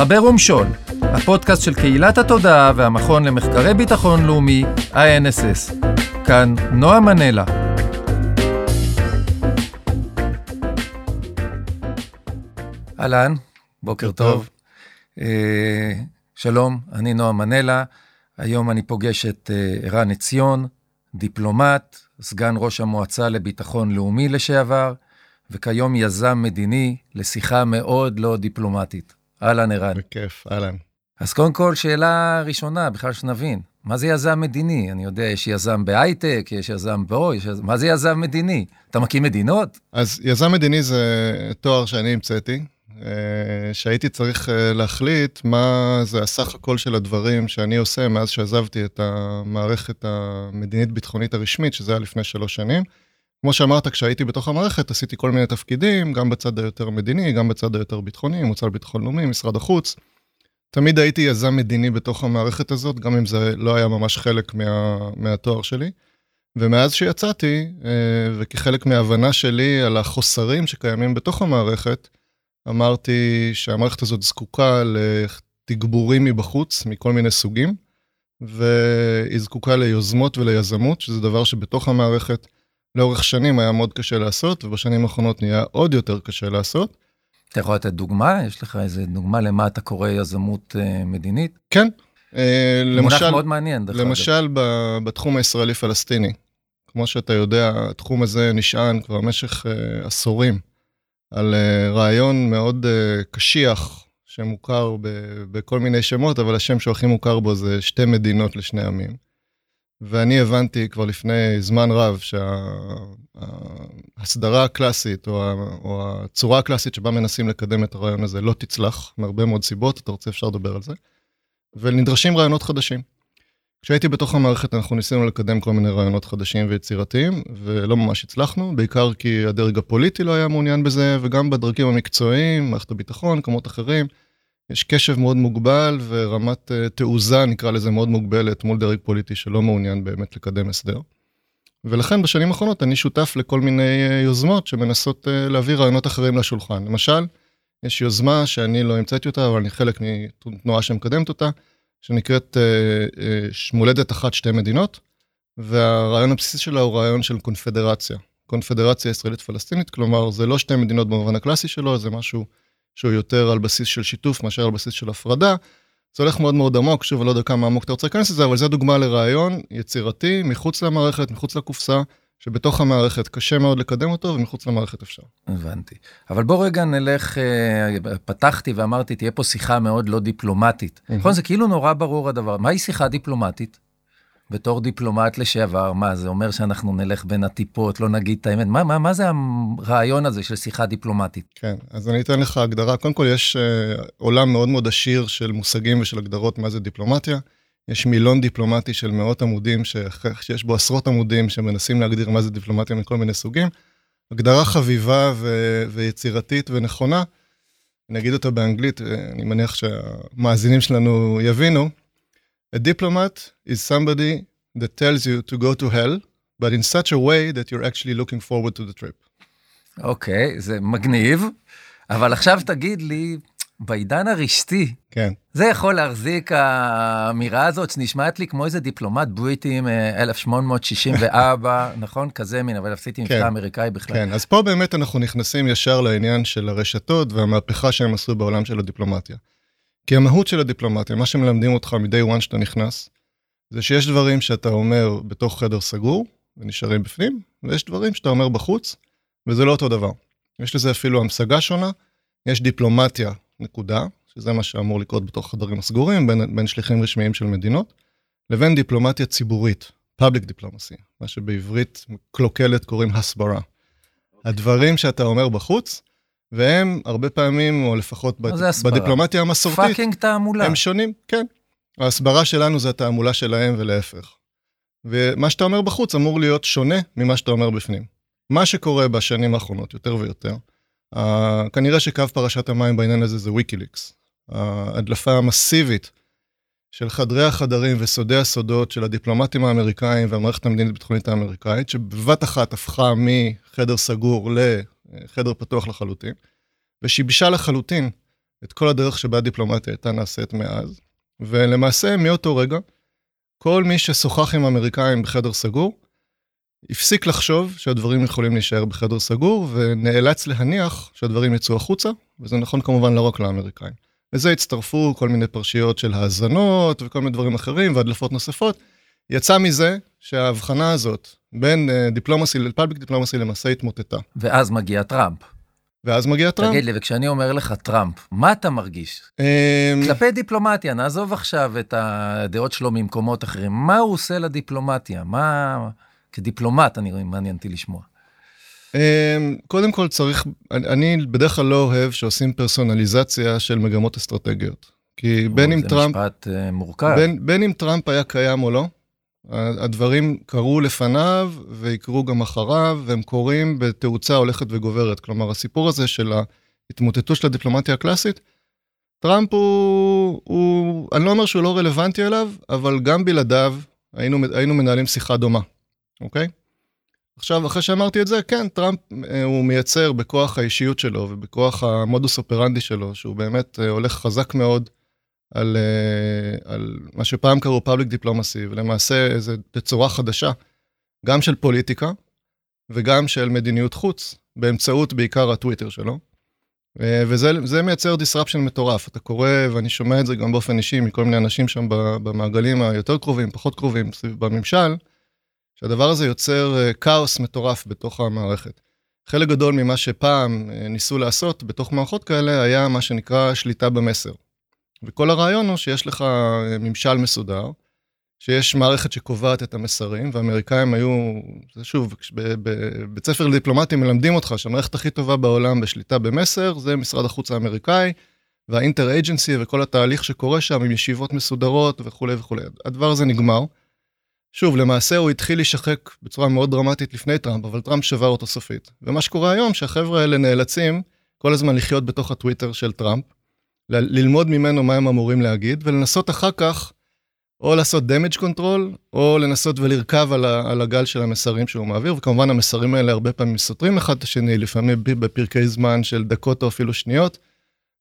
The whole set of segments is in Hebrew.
חבר ומשול, הפודקאסט של קהילת התודעה והמכון למחקרי ביטחון לאומי, INSS. כאן נועה מנלה. אהלן, בוקר טוב. טוב. אה, שלום, אני נועה מנלה. היום אני פוגש את אה, ערן עציון, דיפלומט, סגן ראש המועצה לביטחון לאומי לשעבר, וכיום יזם מדיני לשיחה מאוד לא דיפלומטית. אהלן, ערן. בכיף, אהלן. אז קודם כל, שאלה ראשונה, בכלל שנבין, מה זה יזם מדיני? אני יודע, יש יזם בהייטק, יש יזם בו, יש יזם... מה זה יזם מדיני? אתה מקים מדינות? אז יזם מדיני זה תואר שאני המצאתי, אה, שהייתי צריך אה, להחליט מה זה הסך הכל של הדברים שאני עושה מאז שעזבתי את המערכת המדינית-ביטחונית הרשמית, שזה היה לפני שלוש שנים. כמו שאמרת, כשהייתי בתוך המערכת עשיתי כל מיני תפקידים, גם בצד היותר מדיני, גם בצד היותר ביטחוני, מוצר לביטחון לאומי, משרד החוץ. תמיד הייתי יזם מדיני בתוך המערכת הזאת, גם אם זה לא היה ממש חלק מה, מהתואר שלי. ומאז שיצאתי, אה, וכחלק מההבנה שלי על החוסרים שקיימים בתוך המערכת, אמרתי שהמערכת הזאת זקוקה לתגבורים מבחוץ, מכל מיני סוגים, והיא זקוקה ליוזמות וליזמות, שזה דבר שבתוך המערכת לאורך שנים היה מאוד קשה לעשות, ובשנים האחרונות נהיה עוד יותר קשה לעשות. אתה יכול לתת דוגמה? יש לך איזה דוגמה למה אתה קורא יזמות uh, מדינית? כן. Uh, למשל, מונח מאוד מעניין, דרך אגב. למשל ב- בתחום הישראלי-פלסטיני. כמו שאתה יודע, התחום הזה נשען כבר במשך uh, עשורים על uh, רעיון מאוד uh, קשיח, שמוכר ב- בכל מיני שמות, אבל השם שהכי מוכר בו זה שתי מדינות לשני עמים. ואני הבנתי כבר לפני זמן רב שההסדרה הקלאסית, או, או הצורה הקלאסית שבה מנסים לקדם את הרעיון הזה לא תצלח, מהרבה מאוד סיבות, אתה רוצה אפשר לדבר על זה, ונדרשים רעיונות חדשים. כשהייתי בתוך המערכת אנחנו ניסינו לקדם כל מיני רעיונות חדשים ויצירתיים, ולא ממש הצלחנו, בעיקר כי הדרג הפוליטי לא היה מעוניין בזה, וגם בדרגים המקצועיים, מערכת הביטחון, כמות אחרים. יש קשב מאוד מוגבל ורמת uh, תעוזה, נקרא לזה, מאוד מוגבלת מול דרג פוליטי שלא מעוניין באמת לקדם הסדר. ולכן בשנים האחרונות אני שותף לכל מיני uh, יוזמות שמנסות uh, להביא רעיונות אחרים לשולחן. למשל, יש יוזמה שאני לא המצאתי אותה, אבל אני חלק מתנועה שמקדמת אותה, שנקראת מולדת אחת שתי מדינות, והרעיון הבסיסי שלה הוא רעיון של קונפדרציה. קונפדרציה ישראלית פלסטינית, כלומר זה לא שתי מדינות במובן הקלאסי שלו, זה משהו שהוא יותר על בסיס של שיתוף מאשר על בסיס של הפרדה. זה הולך מאוד מאוד עמוק, שוב, אני לא יודע כמה עמוק אתה רוצה להיכנס לזה, אבל זה דוגמה לרעיון יצירתי, מחוץ למערכת, מחוץ לקופסה, שבתוך המערכת קשה מאוד לקדם אותו, ומחוץ למערכת אפשר. הבנתי. אבל בוא רגע נלך, אה, פתחתי ואמרתי, תהיה פה שיחה מאוד לא דיפלומטית. נכון? זה כאילו נורא ברור הדבר. מהי שיחה דיפלומטית? בתור דיפלומט לשעבר, מה, זה אומר שאנחנו נלך בין הטיפות, לא נגיד את האמת? מה, מה, מה זה הרעיון הזה של שיחה דיפלומטית? כן, אז אני אתן לך הגדרה. קודם כל, יש uh, עולם מאוד מאוד עשיר של מושגים ושל הגדרות מה זה דיפלומטיה. יש מילון דיפלומטי של מאות עמודים, ש... שיש בו עשרות עמודים שמנסים להגדיר מה זה דיפלומטיה מכל מיני סוגים. הגדרה חביבה ו... ויצירתית ונכונה, אני אגיד אותה באנגלית, אה, אני מניח שהמאזינים שלנו יבינו. A diplomat is somebody that tells you to go to hell, but in such a way that you're actually looking forward to the trip. אוקיי, okay, זה מגניב, אבל עכשיו תגיד לי, בעידן הרשתי, כן. זה יכול להחזיק האמירה הזאת שנשמעת לי כמו איזה דיפלומט בריטי מ-1864, נכון? כזה מין, אבל עשיתי מבטא כן. אמריקאי בכלל. כן, אז פה באמת אנחנו נכנסים ישר לעניין של הרשתות והמהפכה שהם עשו בעולם של הדיפלומטיה. כי המהות של הדיפלומטיה, מה שמלמדים אותך מ-day one שאתה נכנס, זה שיש דברים שאתה אומר בתוך חדר סגור ונשארים בפנים, ויש דברים שאתה אומר בחוץ, וזה לא אותו דבר. יש לזה אפילו המשגה שונה, יש דיפלומטיה, נקודה, שזה מה שאמור לקרות בתוך חדרים הסגורים, בין, בין שליחים רשמיים של מדינות, לבין דיפלומטיה ציבורית, public diplomacy, מה שבעברית קלוקלת קוראים הסברה. הדברים שאתה אומר בחוץ, והם הרבה פעמים, או לפחות בד... בדיפלומטיה המסורתית, fucking תעמולה. הם שונים, כן. ההסברה שלנו זה התעמולה שלהם ולהפך. ומה שאתה אומר בחוץ אמור להיות שונה ממה שאתה אומר בפנים. מה שקורה בשנים האחרונות, יותר ויותר, uh, כנראה שקו פרשת המים בעניין הזה זה ויקיליקס. ההדלפה המסיבית של חדרי החדרים וסודי הסודות של הדיפלומטים האמריקאים והמערכת המדינית-ביטחונית האמריקאית, שבבת אחת הפכה מחדר סגור לחדר פתוח לחלוטין, ושיבשה לחלוטין את כל הדרך שבה הדיפלומטיה הייתה נעשית מאז, ולמעשה מאותו רגע, כל מי ששוחח עם אמריקאים בחדר סגור, הפסיק לחשוב שהדברים יכולים להישאר בחדר סגור, ונאלץ להניח שהדברים יצאו החוצה, וזה נכון כמובן לא רק לאמריקאים. לזה הצטרפו כל מיני פרשיות של האזנות וכל מיני דברים אחרים והדלפות נוספות. יצא מזה שההבחנה הזאת בין diplomacy ל public diplomacy למעשה התמוטטה. ואז מגיע טראמפ. ואז מגיע טראמפ. תגיד לי, וכשאני אומר לך טראמפ, מה אתה מרגיש? אמ, כלפי דיפלומטיה, נעזוב עכשיו את הדעות שלו ממקומות אחרים, מה הוא עושה לדיפלומטיה? מה... כדיפלומט, אני מעניין אותי לשמוע. אמ, קודם כל צריך, אני, אני בדרך כלל לא אוהב שעושים פרסונליזציה של מגמות אסטרטגיות. כי בין אם טראמפ, זה משפט uh, מורכב. בין, בין אם טראמפ היה קיים או לא, הדברים קרו לפניו ויקרו גם אחריו, והם קורים בתאוצה הולכת וגוברת. כלומר, הסיפור הזה של ההתמוטטות של הדיפלומטיה הקלאסית, טראמפ הוא, הוא, אני לא אומר שהוא לא רלוונטי אליו, אבל גם בלעדיו היינו, היינו מנהלים שיחה דומה, אוקיי? עכשיו, אחרי שאמרתי את זה, כן, טראמפ אה, הוא מייצר בכוח האישיות שלו ובכוח המודוס אופרנדי שלו, שהוא באמת אה, הולך חזק מאוד על, אה, על מה שפעם קראו public diplomacy, ולמעשה איזו תצורה חדשה, גם של פוליטיקה וגם של מדיניות חוץ, באמצעות בעיקר הטוויטר שלו. וזה מייצר disruption מטורף. אתה קורא, ואני שומע את זה גם באופן אישי מכל מיני אנשים שם במעגלים היותר קרובים, פחות קרובים, בממשל, שהדבר הזה יוצר אה, כאוס מטורף בתוך המערכת. חלק גדול ממה שפעם אה, ניסו לעשות בתוך מערכות כאלה היה מה שנקרא שליטה במסר. וכל הרעיון הוא שיש לך אה, ממשל מסודר, שיש מערכת שקובעת את המסרים, והאמריקאים היו, זה שוב, בבית ספר לדיפלומטים מלמדים אותך שהמערכת הכי טובה בעולם בשליטה במסר, זה משרד החוץ האמריקאי, והאינטר אייג'נסי וכל התהליך שקורה שם עם ישיבות מסודרות וכולי וכולי. הדבר הזה נגמר. שוב, למעשה הוא התחיל להישחק בצורה מאוד דרמטית לפני טראמפ, אבל טראמפ שבר אותו סופית. ומה שקורה היום, שהחבר'ה האלה נאלצים כל הזמן לחיות בתוך הטוויטר של טראמפ, ללמוד ממנו מה הם אמורים להגיד, ולנסות אחר כך או לעשות damage control, או לנסות ולרכב על, על הגל של המסרים שהוא מעביר, וכמובן המסרים האלה הרבה פעמים סותרים אחד את השני, לפעמים בפרקי זמן של דקות או אפילו שניות.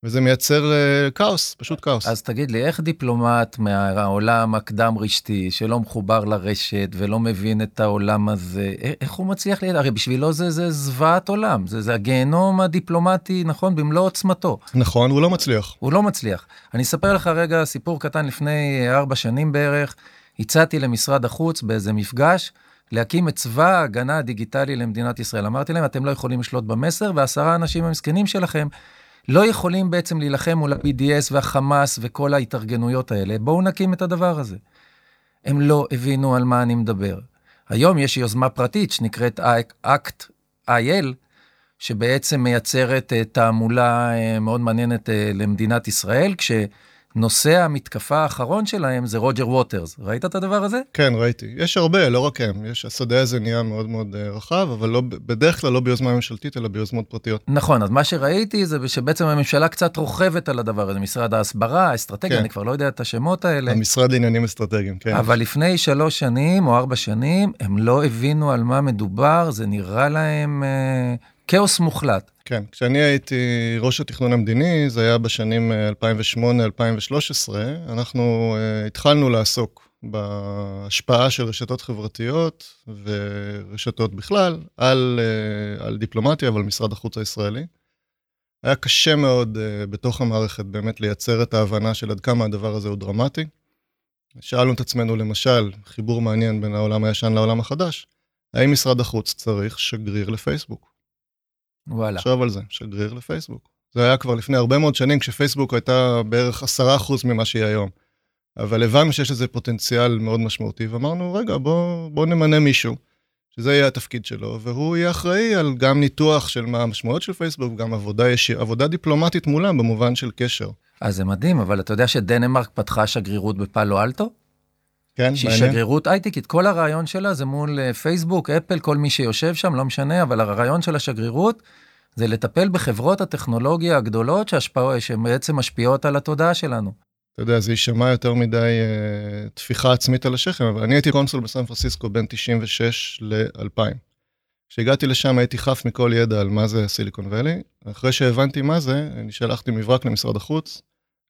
וזה מייצר uh, כאוס, פשוט כאוס. אז תגיד לי, איך דיפלומט מהעולם הקדם רשתי, שלא מחובר לרשת ולא מבין את העולם הזה, איך הוא מצליח, ל... הרי בשבילו זה, זה זוועת עולם, זה, זה הגיהנום הדיפלומטי, נכון, במלוא עוצמתו. נכון, הוא לא מצליח. הוא לא מצליח. אני אספר לך רגע סיפור קטן לפני ארבע שנים בערך, הצעתי למשרד החוץ באיזה מפגש, להקים את צבא ההגנה הדיגיטלי למדינת ישראל. אמרתי להם, אתם לא יכולים לשלוט במסר, ועשרה אנשים המסכנים שלכם לא יכולים בעצם להילחם מול ה-BDS והחמאס וכל ההתארגנויות האלה, בואו נקים את הדבר הזה. הם לא הבינו על מה אני מדבר. היום יש יוזמה פרטית שנקראת אקט IL, שבעצם מייצרת אה, תעמולה אה, מאוד מעניינת אה, למדינת ישראל, כש... נושא המתקפה האחרון שלהם זה רוג'ר ווטרס. ראית את הדבר הזה? כן, ראיתי. יש הרבה, לא רק הם. יש, השדה הזה נהיה מאוד מאוד uh, רחב, אבל לא, בדרך כלל לא ביוזמה ממשלתית, אלא ביוזמות פרטיות. נכון, אז מה שראיתי זה שבעצם הממשלה קצת רוכבת על הדבר הזה. משרד ההסברה, האסטרטגיה, כן. אני כבר לא יודע את השמות האלה. המשרד לעניינים אסטרטגיים, כן. אבל לפני שלוש שנים או ארבע שנים, הם לא הבינו על מה מדובר, זה נראה להם uh, כאוס מוחלט. כן, כשאני הייתי ראש התכנון המדיני, זה היה בשנים 2008-2013, אה, אנחנו uh, התחלנו לעסוק בהשפעה של רשתות חברתיות ורשתות בכלל על, uh, על דיפלומטיה ועל משרד החוץ הישראלי. היה קשה מאוד בתוך המערכת באמת לייצר את ההבנה של עד כמה הדבר הזה הוא דרמטי. שאלנו את עצמנו למשל, חיבור מעניין בין העולם הישן לעולם החדש, האם משרד החוץ צריך שגריר לפייסבוק? וואלה. תחשוב על זה, שגריר לפייסבוק. זה היה כבר לפני הרבה מאוד שנים, כשפייסבוק הייתה בערך עשרה אחוז ממה שהיא היום. אבל הבנו שיש לזה פוטנציאל מאוד משמעותי, ואמרנו, רגע, בוא, בוא נמנה מישהו, שזה יהיה התפקיד שלו, והוא יהיה אחראי על גם ניתוח של מה המשמעויות של פייסבוק, גם עבודה, ישיר, עבודה דיפלומטית מולם במובן של קשר. אז זה מדהים, אבל אתה יודע שדנמרק פתחה שגרירות בפאלו אלטו? כן, מעניין. שהיא שגרירות הייטקית, כל הרעיון שלה זה מול אה, פייסבוק, אפל, כל מי שיושב שם, לא משנה, אבל הרעיון של השגרירות זה לטפל בחברות הטכנולוגיה הגדולות שהשפע... שבעצם משפיעות על התודעה שלנו. אתה יודע, זה יישמע יותר מדי uh, טפיחה עצמית על השכם, אבל אני הייתי קונסול בסן פרנסיסקו בין 96 ל-2000. כשהגעתי לשם הייתי חף מכל ידע על מה זה סיליקון וואלי. אחרי שהבנתי מה זה, אני שלחתי מברק למשרד החוץ,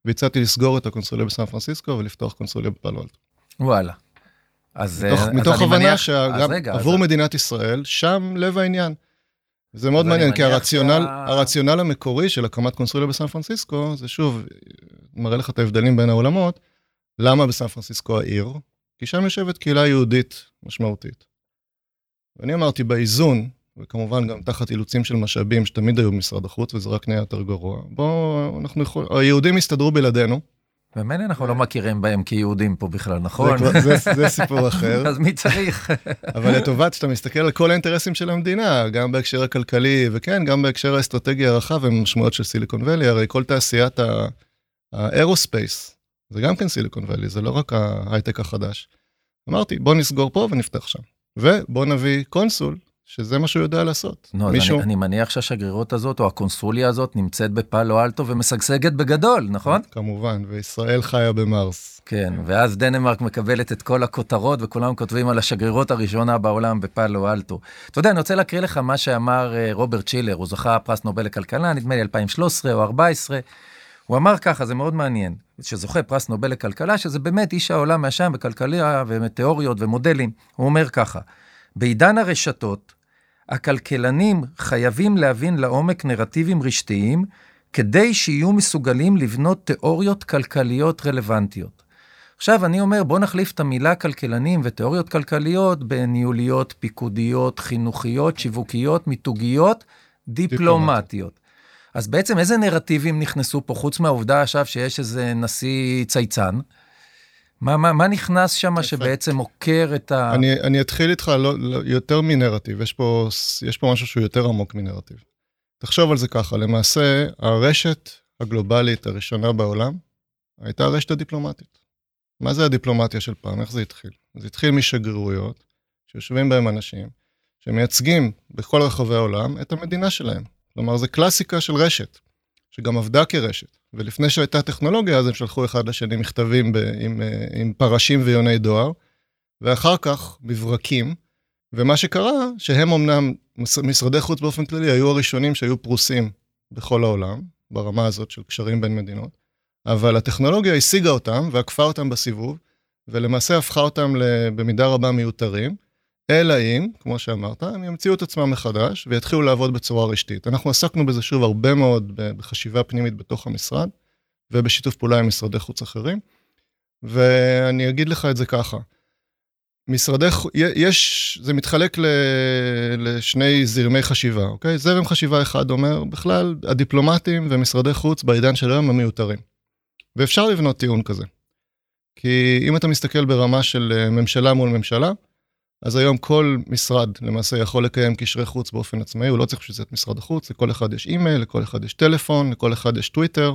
והצעתי לסגור את הקונסוליה בסן פרנסיסקו ולפתוח קונסוליה בפאלו אלטו. וואלה. אז, מתוך, אז מתוך אני הבנה מניח- שגם רגע, עבור אז- מדינת ישראל, שם לב העניין. זה מאוד מעניין, כי הרציונל, שה- הרציונל המקורי של הקמת קונסוליה בסן פרנסיסקו, זה שוב, מראה לך את ההבדלים בין העולמות. למה בסן פרנסיסקו העיר? כי שם יושבת קהילה יהודית משמעותית. ואני אמרתי, באיזון, וכמובן גם תחת אילוצים של משאבים שתמיד היו במשרד החוץ, וזה רק נהיה יותר גרוע, בואו, אנחנו יכולים, היהודים יסתדרו בלעדינו. ממילא אנחנו לא מכירים בהם כיהודים פה בכלל, נכון? זה, זה, זה סיפור אחר. אז מי צריך? אבל לטובת שאתה מסתכל על כל האינטרסים של המדינה, גם בהקשר הכלכלי, וכן, גם בהקשר האסטרטגי הרחב והמשמעויות של סיליקון וואלי, הרי כל תעשיית ה aerospace, זה גם כן סיליקון וואלי, זה לא רק ההייטק החדש. אמרתי, בוא נסגור פה ונפתח שם. ובוא נביא קונסול, שזה מה שהוא יודע לעשות. נו, אז אני, אני מניח שהשגרירות הזאת, או הקונסוליה הזאת, נמצאת בפאלו אלטו ומשגשגת בגדול, נכון? כמובן, וישראל חיה במרס. כן, ואז דנמרק מקבלת את כל הכותרות, וכולם כותבים על השגרירות הראשונה בעולם בפאלו אלטו. אתה יודע, אני רוצה להקריא לך מה שאמר אה, רוברט צ'ילר, הוא זכה פרס נובל לכלכלה, נדמה לי 2013 או 2014. הוא אמר ככה, זה מאוד מעניין, שזוכה פרס נובל לכלכלה, שזה באמת איש העולם מהשם בכלכלה ומתיאוריות ומודלים. הוא אומר ככה, בעידן הרשתות, הכלכלנים חייבים להבין לעומק נרטיבים רשתיים, כדי שיהיו מסוגלים לבנות תיאוריות כלכליות רלוונטיות. עכשיו, אני אומר, בוא נחליף את המילה כלכלנים ותיאוריות כלכליות בניהוליות, פיקודיות, חינוכיות, שיווקיות, מיתוגיות, דיפלומטיות. אז בעצם איזה נרטיבים נכנסו פה, חוץ מהעובדה עכשיו שיש איזה נשיא צייצן? מה, מה, מה נכנס שם שבעצם עוקר את ה... אני, אני אתחיל איתך לא, לא, יותר מנרטיב, יש פה, יש פה משהו שהוא יותר עמוק מנרטיב. תחשוב על זה ככה, למעשה הרשת הגלובלית הראשונה בעולם הייתה הרשת הדיפלומטית. מה זה הדיפלומטיה של פעם? איך זה התחיל? זה התחיל משגרירויות, שיושבים בהם אנשים, שמייצגים בכל רחבי העולם את המדינה שלהם. כלומר, זה קלאסיקה של רשת, שגם עבדה כרשת. ולפני שהייתה טכנולוגיה, אז הם שלחו אחד לשני מכתבים ב, עם, עם פרשים ויוני דואר, ואחר כך מברקים, ומה שקרה, שהם אמנם, משרדי חוץ באופן כללי, היו הראשונים שהיו פרוסים בכל העולם, ברמה הזאת של קשרים בין מדינות, אבל הטכנולוגיה השיגה אותם ועקפה אותם בסיבוב, ולמעשה הפכה אותם במידה רבה מיותרים, אלא אם, כמו שאמרת, הם ימציאו את עצמם מחדש ויתחילו לעבוד בצורה רשתית. אנחנו עסקנו בזה שוב הרבה מאוד בחשיבה פנימית בתוך המשרד, ובשיתוף פעולה עם משרדי חוץ אחרים, ואני אגיד לך את זה ככה. משרדי, יש, זה מתחלק ל, לשני זרמי חשיבה, אוקיי? זרם חשיבה אחד אומר, בכלל, הדיפלומטים ומשרדי חוץ בעידן של היום הם מיותרים. ואפשר לבנות טיעון כזה. כי אם אתה מסתכל ברמה של ממשלה מול ממשלה, אז היום כל משרד למעשה יכול לקיים קשרי חוץ באופן עצמאי, הוא לא צריך בשביל זה את משרד החוץ, לכל אחד יש אימייל, לכל אחד יש טלפון, לכל אחד יש טוויטר.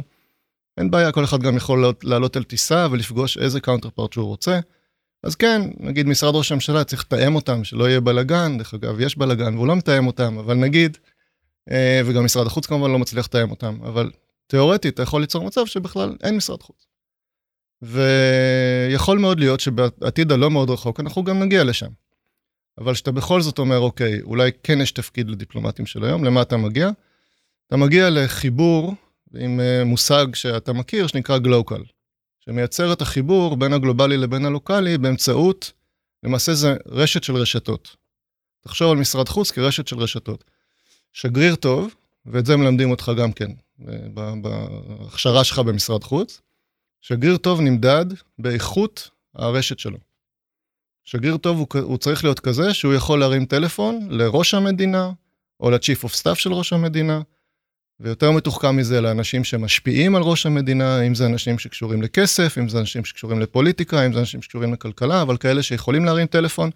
אין בעיה, כל אחד גם יכול לעלות על טיסה ולפגוש איזה counterpart שהוא רוצה. אז כן, נגיד משרד ראש הממשלה צריך לתאם אותם, שלא יהיה בלאגן, דרך אגב, יש בלאגן והוא לא מתאם אותם, אבל נגיד, וגם משרד החוץ כמובן לא מצליח לתאם אותם, אבל תיאורטית אתה יכול ליצור מצב שבכלל אין משרד חוץ. ויכול מאוד להיות שבעתיד הלא מאוד רחוק אנחנו גם נגיע לשם. אבל שאתה בכל זאת אומר, אוקיי, אולי כן יש תפקיד לדיפלומטים של היום, למה אתה מגיע? אתה מגיע לחיבור עם מושג שאתה מכיר, שנקרא גלוקל, שמייצר את החיבור בין הגלובלי לבין הלוקאלי באמצעות, למעשה זה רשת של רשתות. תחשוב על משרד חוץ כרשת של רשתות. שגריר טוב, ואת זה מלמדים אותך גם כן, בהכשרה שלך במשרד חוץ, שגריר טוב נמדד באיכות הרשת שלו. שגריר טוב הוא, הוא צריך להיות כזה שהוא יכול להרים טלפון לראש המדינה, או ל-Chief of Staff של ראש המדינה, ויותר מתוחכם מזה לאנשים שמשפיעים על ראש המדינה, אם זה אנשים שקשורים לכסף, אם זה אנשים שקשורים לפוליטיקה, אם זה אנשים שקשורים לכלכלה, אבל כאלה שיכולים להרים טלפון.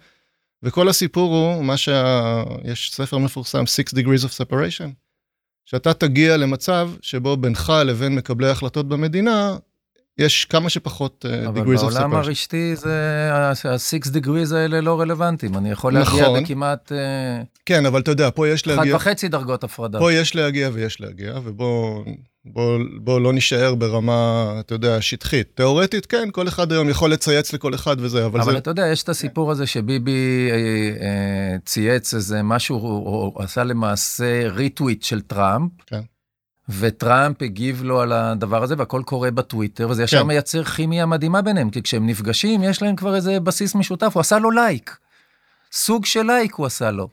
וכל הסיפור הוא, מה שיש ספר מפורסם, Six Degrees of Separation, שאתה תגיע למצב שבו בינך לבין מקבלי ההחלטות במדינה, יש כמה שפחות uh, degrees of separation. אבל בעולם הרשתי זה, ה-6 degrees האלה לא רלוונטיים, אני יכול להגיע נכון. בכמעט uh, כן, אבל אתה יודע, פה יש אחת להגיע, וחצי דרגות הפרדה. פה יש להגיע ויש להגיע, ובוא בוא, בוא לא נישאר ברמה, אתה יודע, שטחית. תיאורטית, כן, כל אחד היום יכול לצייץ לכל אחד וזה, אבל, אבל זה... אתה יודע, יש את הסיפור הזה שביבי אה, אה, צייץ איזה משהו, הוא, הוא עשה למעשה retweet של טראמפ, כן. וטראמפ הגיב לו על הדבר הזה, והכל קורה בטוויטר, וזה ישר כן. מייצר כימיה מדהימה ביניהם, כי כשהם נפגשים, יש להם כבר איזה בסיס משותף, הוא עשה לו לייק. סוג של לייק הוא עשה לו.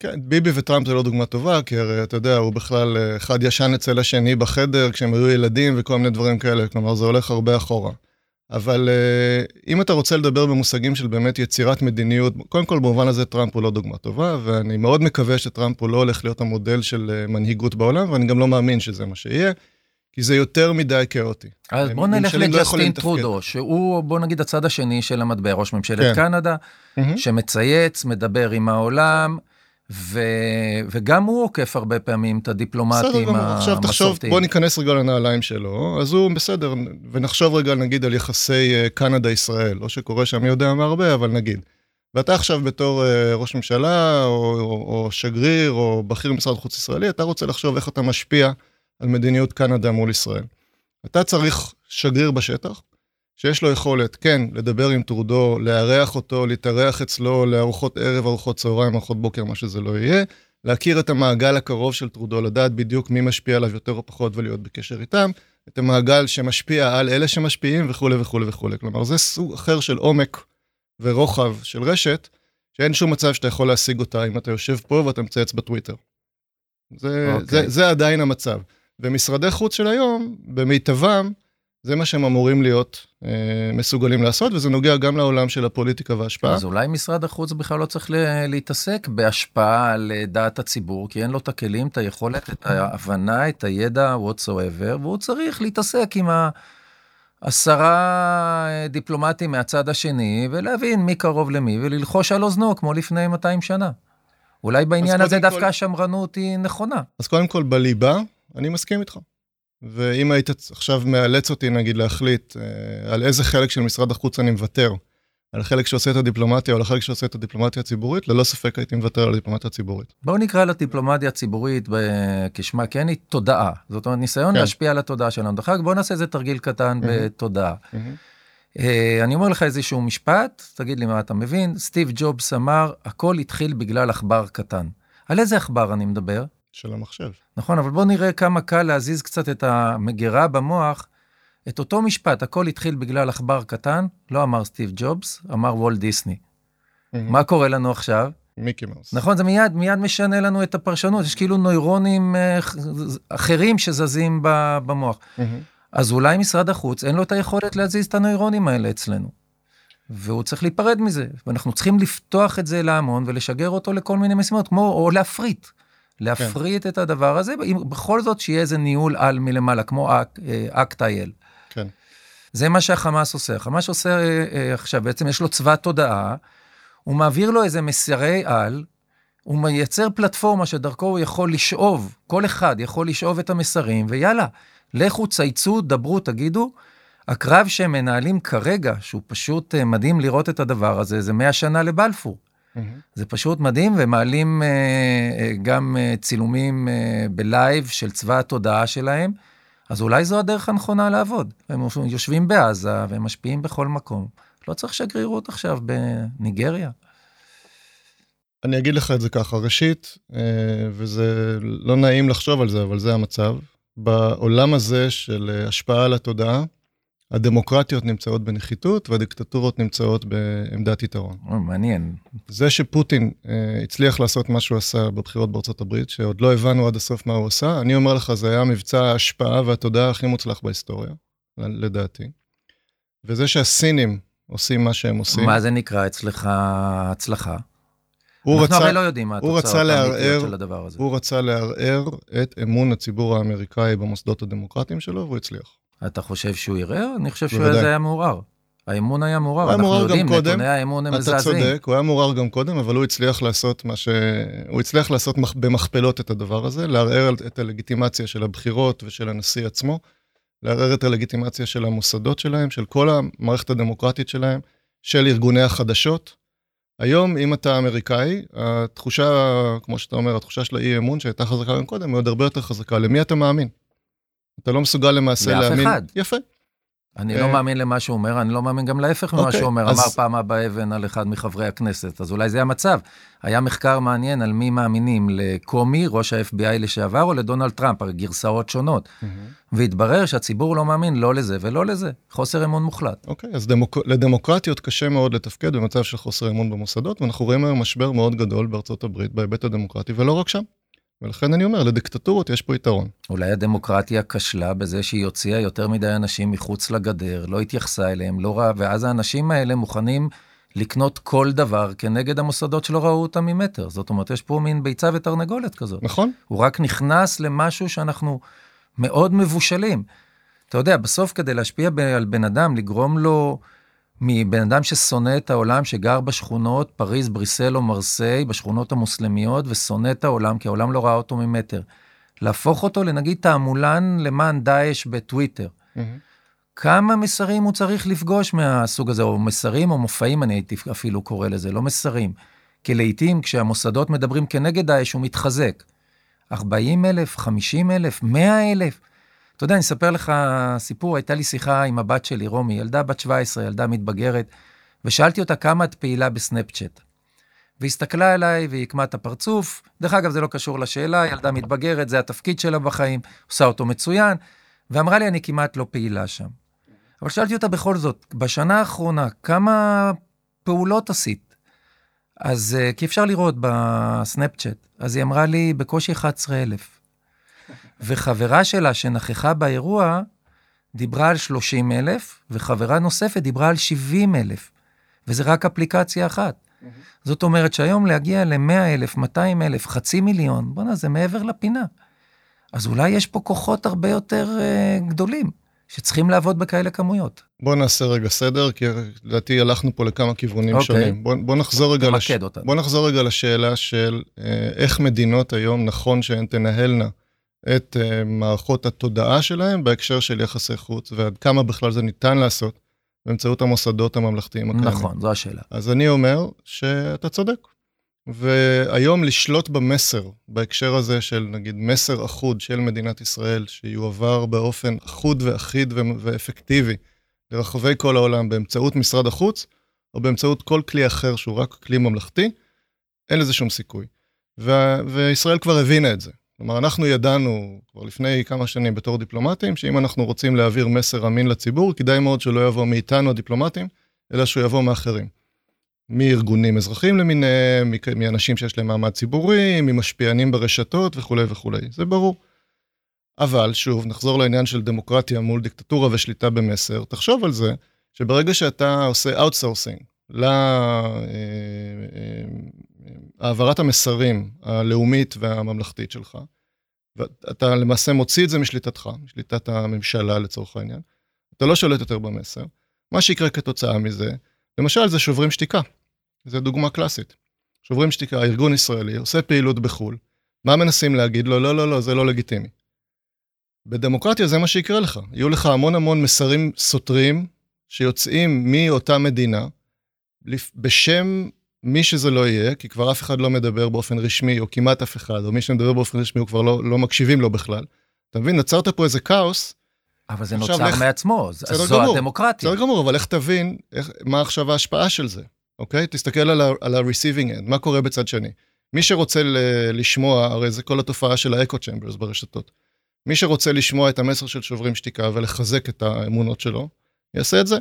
כן, ביבי וטראמפ זה לא דוגמה טובה, כי הרי אתה יודע, הוא בכלל, אה, אחד ישן אצל השני בחדר כשהם היו ילדים וכל מיני דברים כאלה, כלומר זה הולך הרבה אחורה. אבל אה, אם אתה רוצה לדבר במושגים של באמת יצירת מדיניות, קודם כל במובן הזה טראמפ הוא לא דוגמה טובה, ואני מאוד מקווה שטראמפ הוא לא הולך להיות המודל של אה, מנהיגות בעולם, ואני גם לא מאמין שזה מה שיהיה, כי זה יותר מדי כאוטי. אז בוא נלך לא לג'סטין, לתפקד. טרודו, שהוא, בוא נגיד, הצד השני של המטבע, ראש ממשלת כן. קנדה, מהמם. שמצייץ, מדבר עם העולם, ו... וגם הוא עוקף הרבה פעמים את בסדר הדיפלומטים גמור, עכשיו תחשוב, המסורתיים. בוא ניכנס רגע לנעליים שלו, אז הוא בסדר, ונחשוב רגע נגיד על יחסי אה, קנדה-ישראל, לא שקורה שם מי יודע מה הרבה, אבל נגיד. ואתה עכשיו בתור אה, ראש ממשלה, או, או, או שגריר, או בכיר במשרד חוץ ישראלי, אתה רוצה לחשוב איך אתה משפיע על מדיניות קנדה מול ישראל. אתה צריך שגריר בשטח, שיש לו יכולת, כן, לדבר עם טרודו, לארח אותו, להתארח אצלו לארוחות ערב, ארוחות צהריים, ארוחות בוקר, מה שזה לא יהיה, להכיר את המעגל הקרוב של טרודו, לדעת בדיוק מי משפיע עליו יותר או פחות ולהיות בקשר איתם, את המעגל שמשפיע על אלה שמשפיעים וכולי וכולי וכולי. כלומר, זה סוג אחר של עומק ורוחב של רשת, שאין שום מצב שאתה יכול להשיג אותה אם אתה יושב פה ואתה מצייץ בטוויטר. זה, אוקיי. זה, זה עדיין המצב. ומשרדי חוץ של היום, במיטבם, זה מה שהם אמורים להיות אה, מסוגלים לעשות, וזה נוגע גם לעולם של הפוליטיקה וההשפעה. אז אולי משרד החוץ בכלל לא צריך ל- להתעסק בהשפעה על דעת הציבור, כי אין לו את הכלים, את היכולת, את ההבנה, את הידע whatsoever, והוא צריך להתעסק עם העשרה אה, דיפלומטים מהצד השני, ולהבין מי קרוב למי, וללחוש על אוזנו, כמו לפני 200 שנה. אולי בעניין הזה כל- דווקא השמרנות היא נכונה. אז קודם כל, בליבה, אני מסכים איתך. ואם היית עכשיו מאלץ אותי, נגיד, להחליט אה, על איזה חלק של משרד החוץ אני מוותר, על החלק שעושה את הדיפלומטיה או על החלק שעושה את הדיפלומטיה הציבורית, ללא ספק הייתי מוותר על הדיפלומטיה הציבורית. בואו נקרא לדיפלומטיה הציבורית כשמה כן היא תודעה. זאת אומרת, ניסיון כן. להשפיע על התודעה שלנו. דרך אגב, בואו נעשה איזה תרגיל קטן מהמם. בתודעה. אה, אני אומר לך איזשהו משפט, תגיד לי מה אתה מבין. סטיב ג'ובס אמר, הכל התחיל בגלל עכבר קטן. על איזה עכבר אני מדבר? של המחשב. נכון, אבל בואו נראה כמה קל להזיז קצת את המגירה במוח. את אותו משפט, הכל התחיל בגלל עכבר קטן, לא אמר סטיב ג'ובס, אמר וולט דיסני. מה קורה לנו עכשיו? מיקי מאוס. נכון, זה מיד, מיד משנה לנו את הפרשנות, יש כאילו נוירונים אה, אחרים שזזים במוח. מהמם. אז אולי משרד החוץ, אין לו את היכולת להזיז את הנוירונים האלה אצלנו. והוא צריך להיפרד מזה, ואנחנו צריכים לפתוח את זה להמון ולשגר אותו לכל מיני משימות, כמו, או להפריט. להפריט את הדבר הזה, אם- בכל זאת שיהיה איזה ניהול על מלמעלה, כמו אק- אה, אקטייל. כן. זה מה שהחמאס עושה. החמאס עושה אה, אה, עכשיו, בעצם יש לו צבא תודעה, הוא מעביר לו איזה מסרי על, הוא מייצר פלטפורמה שדרכו הוא יכול לשאוב, כל אחד יכול לשאוב את המסרים, ויאללה, לכו, צייצו, דברו, תגידו. הקרב שהם מנהלים כרגע, שהוא פשוט מדהים לראות את הדבר הזה, זה 100 שנה לבלפור. מהמם. זה פשוט מדהים, ומעלים אה, אה, גם אה, צילומים אה, בלייב של צבא התודעה שלהם, אז אולי זו הדרך הנכונה לעבוד. הם יושבים בעזה והם משפיעים בכל מקום. לא צריך שגרירות עכשיו בניגריה. אני אגיד לך את זה ככה, ראשית, וזה לא נעים לחשוב על זה, אבל זה המצב. בעולם הזה של השפעה על התודעה, הדמוקרטיות נמצאות בנחיתות והדיקטטורות נמצאות בעמדת יתרון. או, מעניין. זה שפוטין אה, הצליח לעשות מה שהוא עשה בבחירות בארצות הברית, שעוד לא הבנו עד הסוף מה הוא עשה, אני אומר לך, זה היה מבצע ההשפעה והתודעה הכי מוצלח בהיסטוריה, לדעתי. וזה שהסינים עושים מה שהם עושים, מה זה נקרא אצלך הצלחה? אנחנו רצה, הרי לא יודעים מה הוא התוצאות האמיתיות של הדבר הזה. הוא רצה לערער את אמון הציבור האמריקאי במוסדות הדמוקרטיים שלו, והוא הצליח. אתה חושב שהוא ערער? אני חושב שהוא בוודאי. היה מעורער. האמון היה מעורער, אנחנו יודעים, קודם. נתוני האמון הם אתה מזעזעים. צודק, הוא היה מעורער גם קודם, אבל הוא הצליח לעשות מה ש... הוא הצליח לעשות במכפלות את הדבר הזה, לערער את הלגיטימציה של הבחירות ושל הנשיא עצמו, לערער את הלגיטימציה של המוסדות שלהם, של כל המערכת הדמוקרטית שלהם, של ארגוני החדשות. היום, אם אתה אמריקאי, התחושה, כמו שאתה אומר, התחושה של האי אמון שהייתה חזקה גם קודם, היא עוד הרבה יותר חזקה. למי אתה מאמין? אתה לא מסוגל למעשה להאמין. לאף אחד. יפה. אני לא אה, מאמין למה שהוא אומר, אני לא מאמין גם להפך ממה אוקיי, שהוא אומר. אמר פעם אבא אבן על אחד מחברי הכנסת, אז אולי זה המצב. היה מחקר מעניין על מי מאמינים, לקומי, ראש ה-FBI לשעבר, או לדונלד טראמפ, הרי גרסאות שונות. והתברר שהציבור לא מאמין לא לזה ולא לזה. חוסר אמון מוחלט. אוקיי, אז דמוק... לדמוקרטיות קשה מאוד לתפקד במצב של חוסר אמון במוסדות, ואנחנו רואים היום משבר מאוד גדול בארצות הברית בהיבט הדמוקרטי, ולא רק שם. ולכן אני אומר, לדיקטטורות יש פה יתרון. אולי הדמוקרטיה כשלה בזה שהיא הוציאה יותר מדי אנשים מחוץ לגדר, לא התייחסה אליהם, לא ראה, ואז האנשים האלה מוכנים לקנות כל דבר כנגד המוסדות שלא ראו אותם ממטר. זאת אומרת, יש פה מין ביצה ותרנגולת כזאת. נכון? הוא רק נכנס למשהו שאנחנו מאוד מבושלים. אתה יודע, בסוף כדי להשפיע על בן אדם, לגרום לו, מבן אדם ששונא את העולם, שגר בשכונות פריז, בריסל או מרסיי, בשכונות המוסלמיות, ושונא את העולם, כי העולם לא ראה אותו ממטר. להפוך אותו לנגיד תעמולן למען דאעש בטוויטר. כמה מסרים הוא צריך לפגוש מהסוג הזה, או מסרים או מופעים, אני הייתי אפילו קורא לזה, לא מסרים. כי לעיתים כשהמוסדות מדברים כנגד דאעש, הוא מתחזק. 40 אלף, 50 אלף, 100 אלף. אתה יודע, אני אספר לך סיפור, הייתה לי שיחה עם הבת שלי, רומי, ילדה בת 17, ילדה מתבגרת, ושאלתי אותה כמה את פעילה בסנאפצ'אט. והיא הסתכלה אליי והיא עקמה את הפרצוף. דרך אגב, זה לא קשור לשאלה, ילדה מתבגרת, זה התפקיד שלה בחיים, עושה אותו מצוין, ואמרה לי, אני כמעט לא פעילה שם. אבל שאלתי אותה בכל זאת, בשנה האחרונה, כמה פעולות עשית? אז, אה, כי אפשר לראות בסנאפצ'אט. אז היא אמרה לי, בקושי 11,000. וחברה שלה שנכחה באירוע, דיברה על 30,000, וחברה נוספת דיברה על 70,000. וזה רק אפליקציה אחת. זאת אומרת שהיום להגיע ל-100,000, 200,000, חצי מיליון, בוא'נה, זה מעבר לפינה. אז אולי יש פה כוחות הרבה יותר uh, גדולים, שצריכים לעבוד בכאלה כמויות. בוא נעשה רגע סדר, כי לדעתי הלכנו פה לכמה כיוונים אוקיי. שונים. בוא, בוא, נחזור רגע לש... אותנו. בוא נחזור רגע לשאלה של אה, איך מדינות היום נכון שהן תנהלנה את אה, מערכות התודעה שלהן בהקשר של יחסי חוץ, ועד כמה בכלל זה ניתן לעשות באמצעות המוסדות הממלכתיים הקיימים. נכון, זו השאלה. אז אני אומר שאתה צודק. והיום לשלוט במסר, בהקשר הזה של נגיד מסר אחוד של מדינת ישראל, שיועבר באופן אחוד ואחיד ואפקטיבי לרחבי כל העולם באמצעות משרד החוץ, או באמצעות כל כלי אחר שהוא רק כלי ממלכתי, אין לזה שום סיכוי. ו- וישראל כבר הבינה את זה. כלומר, אנחנו ידענו כבר לפני כמה שנים בתור דיפלומטים, שאם אנחנו רוצים להעביר מסר אמין לציבור, כדאי מאוד שלא יבוא מאיתנו הדיפלומטים, אלא שהוא יבוא מאחרים. מארגונים אזרחיים למיניהם, מאנשים שיש להם מעמד ציבורי, ממשפיענים ברשתות וכולי וכולי, זה ברור. אבל שוב, נחזור לעניין של דמוקרטיה מול דיקטטורה ושליטה במסר, תחשוב על זה שברגע שאתה עושה outsourcing להעברת המסרים הלאומית והממלכתית שלך, ואתה למעשה מוציא את זה משליטתך, משליטת הממשלה לצורך העניין, אתה לא שולט יותר במסר, מה שיקרה כתוצאה מזה, למשל זה שוברים שתיקה, זו דוגמה קלאסית. שוברים שתיקה, ארגון ישראלי, עושה פעילות בחו"ל, מה מנסים להגיד לו? לא, לא, לא, זה לא לגיטימי. בדמוקרטיה זה מה שיקרה לך, יהיו לך המון המון מסרים סותרים שיוצאים מאותה מדינה, בשם מי שזה לא יהיה, כי כבר אף אחד לא מדבר באופן רשמי, או כמעט אף אחד, או מי שמדבר באופן רשמי, הוא כבר לא, לא מקשיבים לו בכלל. אתה מבין, נוצרת פה איזה כאוס, אבל זה נוצר לך- מעצמו, ז- בסדר זו גמור. הדמוקרטיה. בסדר גמור, אבל איך תבין איך, מה עכשיו ההשפעה של זה, אוקיי? תסתכל על, ה- על ה-receiving end, מה קורה בצד שני. מי שרוצה ל- לשמוע, הרי זה כל התופעה של האקו צ'מברס ברשתות. מי שרוצה לשמוע את המסר של שוברים שתיקה ולחזק את האמונות שלו, יעשה את זה.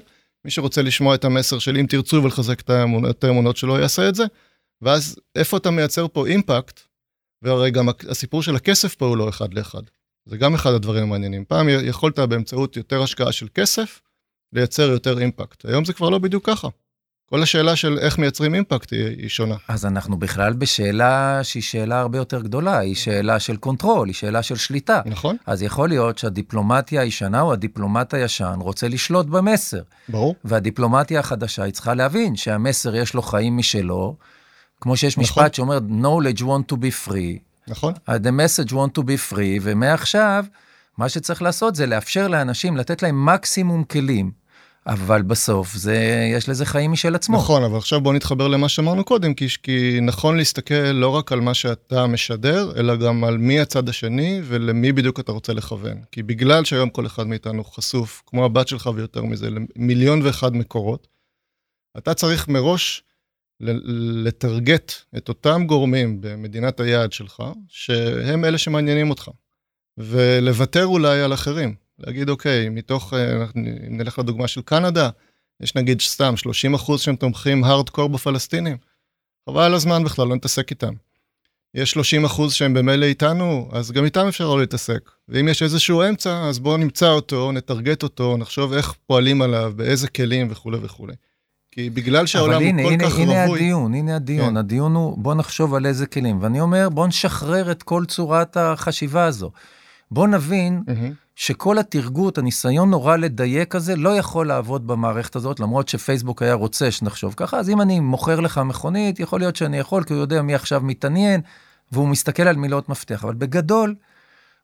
מי שרוצה לשמוע את המסר של אם תרצו ולחזק את האמונות, את האמונות שלו, יעשה את זה. ואז איפה אתה מייצר פה אימפקט, והרי גם הסיפור של הכסף פה הוא לא אחד לאחד. זה גם אחד הדברים המעניינים. פעם יכולת באמצעות יותר השקעה של כסף, לייצר יותר impact. היום זה כבר לא בדיוק ככה. כל השאלה של איך מייצרים impact היא, היא שונה. אז אנחנו בכלל בשאלה שהיא שאלה הרבה יותר גדולה, היא שאלה של control, היא שאלה של שליטה. נכון? אז יכול להיות שהדיפלומטיה הישנה או הדיפלומט הישן רוצה לשלוט במסר, ברור. והדיפלומטיה החדשה היא צריכה להבין שהמסר יש לו חיים משלו, כמו שיש נכון. משפט שאומר, knowledge want to be free, נכון? the message want to be free, ומעכשיו מה שצריך לעשות זה לאפשר לאנשים, לתת להם מקסימום כלים. אבל בסוף זה, יש לזה חיים משל עצמו. נכון, אבל עכשיו בוא נתחבר למה שאמרנו קודם, כי, כי נכון להסתכל לא רק על מה שאתה משדר, אלא גם על מי הצד השני ולמי בדיוק אתה רוצה לכוון. כי בגלל שהיום כל אחד מאיתנו חשוף, כמו הבת שלך ויותר מזה, למיליון ואחד מקורות, אתה צריך מראש לטרגט את אותם גורמים במדינת היעד שלך, שהם אלה שמעניינים אותך, ולוותר אולי על אחרים. להגיד, אוקיי, מתוך, אה, אם נלך לדוגמה של קנדה, יש נגיד סתם 30 אחוז שהם תומכים הארדקור בפלסטינים. חבל על הזמן בכלל, לא נתעסק איתם. יש 30 אחוז שהם במילא איתנו, אז גם איתם אפשר לא להתעסק. ואם יש איזשהו אמצע, אז בואו נמצא אותו, נטרגט אותו, נחשוב איך פועלים עליו, באיזה כלים וכולי וכולי. כי בגלל שהעולם הנה, הוא כל הנה, כך הנה רווי... הדיון, הנה הדיון. כן. הדיון הוא, בוא נחשוב על איזה כלים. ואני אומר, בוא נשחרר את כל צורת החשיבה הזו. בוא נבין mm-hmm. שכל התרגות, הניסיון נורא לדייק הזה, לא יכול לעבוד במערכת הזאת, למרות שפייסבוק היה רוצה שנחשוב ככה, אז אם אני מוכר לך מכונית, יכול להיות שאני יכול, כי הוא יודע מי עכשיו מתעניין, והוא מסתכל על מילות מפתח. אבל בגדול,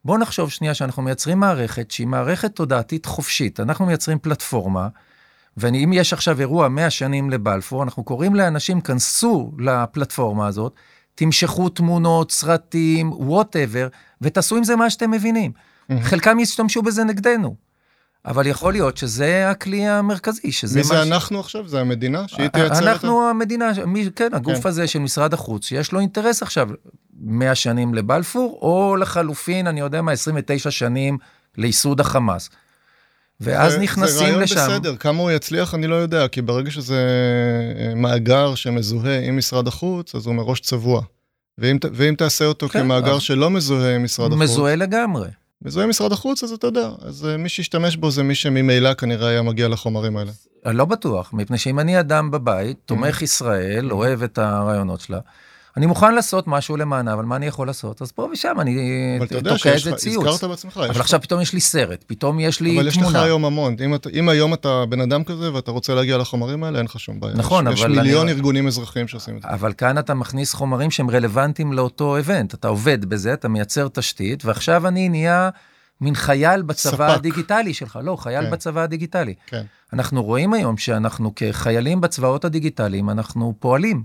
בוא נחשוב שנייה שאנחנו מייצרים מערכת שהיא מערכת תודעתית חופשית. אנחנו מייצרים פלטפורמה, ואם יש עכשיו אירוע 100 שנים לבלפור, אנחנו קוראים לאנשים, כנסו לפלטפורמה הזאת, תמשכו תמונות, סרטים, וואטאבר, ותעשו עם זה מה שאתם מבינים. Mm-hmm. חלקם ישתמשו בזה נגדנו. אבל יכול להיות שזה הכלי המרכזי, שזה מי זה ש... אנחנו עכשיו? זה המדינה? שהיא תייצר את זה? אנחנו המדינה, מי, כן, הגוף כן. הזה של משרד החוץ, יש לו אינטרס עכשיו 100 שנים לבלפור, או לחלופין, אני יודע מה, 29 שנים לייסוד החמאס. ואז זה, נכנסים זה רעיון לשם. זה רעיון בסדר, כמה הוא יצליח אני לא יודע, כי ברגע שזה אה, מאגר שמזוהה עם משרד החוץ, אז הוא מראש צבוע. ואם, ואם תעשה אותו כן, כמאגר שלא מזוהה עם משרד החוץ... מזוהה לגמרי. מזוהה משרד החוץ, אז אתה יודע, אז אה, מי שישתמש בו זה מי שממילא כנראה היה מגיע לחומרים האלה. לא בטוח, מפני שאם אני אדם בבית, תומך mm-hmm. ישראל, אוהב את הרעיונות שלה, אני מוכן לעשות משהו למענה, אבל מה אני יכול לעשות? אז פה ושם אני תוקע איזה ציוץ. הזכרת בעצמך. אבל עכשיו פתאום יש לי סרט, פתאום יש לי תמונה. אבל יש לך היום המון. אם, אתה, אם היום אתה בן אדם כזה ואתה רוצה להגיע לחומרים האלה, אין לך שום בעיה. נכון, יש, אבל... יש מיליון אני... ארגונים אזרחיים שעושים את זה. אבל כאן אתה מכניס חומרים שהם רלוונטיים לאותו איבנט. אתה עובד בזה, אתה מייצר תשתית, ועכשיו אני נהיה... מין חייל בצבא ספק. הדיגיטלי שלך, לא, חייל כן. בצבא הדיגיטלי. כן. אנחנו רואים היום שאנחנו כחיילים בצבאות הדיגיטליים, אנחנו פועלים.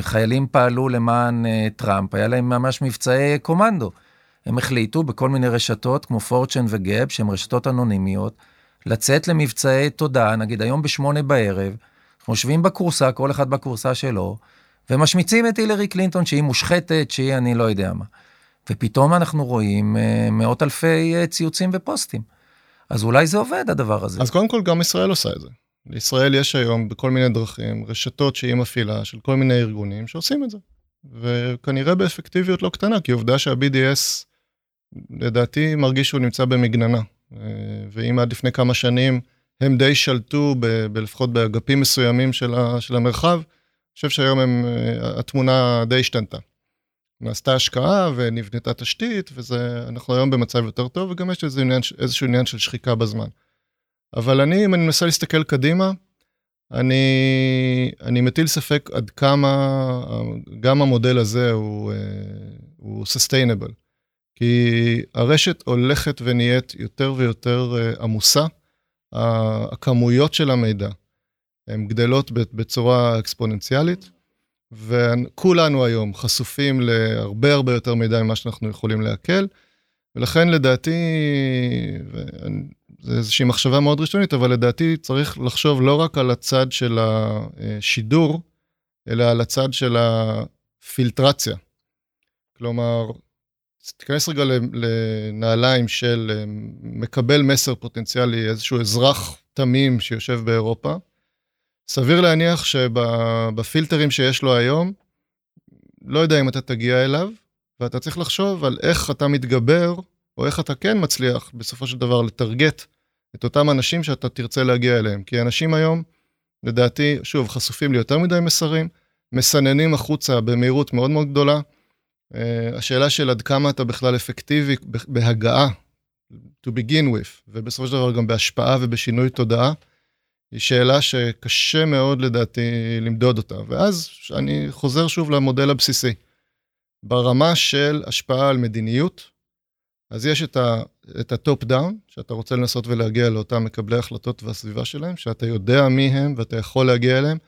חיילים פעלו למען uh, טראמפ, היה להם ממש מבצעי קומנדו. הם החליטו בכל מיני רשתות כמו פורצ'ן וגאב, שהן רשתות אנונימיות, לצאת למבצעי תודעה, נגיד היום בשמונה בערב, אנחנו יושבים בקורסה, כל אחד בקורסה שלו, ומשמיצים את הילרי קלינטון שהיא מושחתת, שהיא אני לא יודע מה. ופתאום אנחנו רואים uh, מאות אלפי uh, ציוצים ופוסטים. אז אולי זה עובד הדבר הזה. אז קודם כל גם ישראל עושה את זה. לישראל יש היום בכל מיני דרכים רשתות שהיא מפעילה של כל מיני ארגונים שעושים את זה. וכנראה באפקטיביות לא קטנה, כי עובדה שה-BDS לדעתי מרגיש שהוא נמצא במגננה. ואם עד לפני כמה שנים הם די שלטו, ב, לפחות באגפים מסוימים של, ה, של המרחב, אני חושב שהיום הם, התמונה די השתנתה. נעשתה השקעה ונבנתה תשתית, ואנחנו היום במצב יותר טוב, וגם יש איזה עניין, איזשהו עניין של שחיקה בזמן. אבל אני, אם אני מנסה להסתכל קדימה, אני, אני מטיל ספק עד כמה גם המודל הזה הוא, אה, הוא sustainable. כי הרשת הולכת ונהיית יותר ויותר אה, עמוסה, הכמויות של המידע הן גדלות בצורה אקספוננציאלית, וכולנו היום חשופים להרבה הרבה יותר מידע ממה שאנחנו יכולים לעכל, ולכן לדעתי, זה איזושהי מחשבה מאוד ראשונית, אבל לדעתי צריך לחשוב לא רק על הצד של השידור, אלא על הצד של הפילטרציה. כלומר, תיכנס רגע לנעליים של מקבל מסר פוטנציאלי, איזשהו אזרח תמים שיושב באירופה. סביר להניח שבפילטרים שיש לו היום, לא יודע אם אתה תגיע אליו, ואתה צריך לחשוב על איך אתה מתגבר, או איך אתה כן מצליח בסופו של דבר לטרגט את אותם אנשים שאתה תרצה להגיע אליהם. כי אנשים היום, לדעתי, שוב, חשופים ליותר מדי מסרים, מסננים החוצה במהירות מאוד מאוד גדולה. Uh, השאלה של עד כמה אתה בכלל אפקטיבי בהגעה, to begin with, ובסופו של דבר גם בהשפעה ובשינוי תודעה, היא שאלה שקשה מאוד לדעתי למדוד אותה. ואז אני חוזר שוב למודל הבסיסי. ברמה של השפעה על מדיניות, אז יש את, את ה top down, שאתה רוצה לנסות ולהגיע לאותם מקבלי החלטות והסביבה שלהם, שאתה יודע מי הם ואתה יכול להגיע אליהם,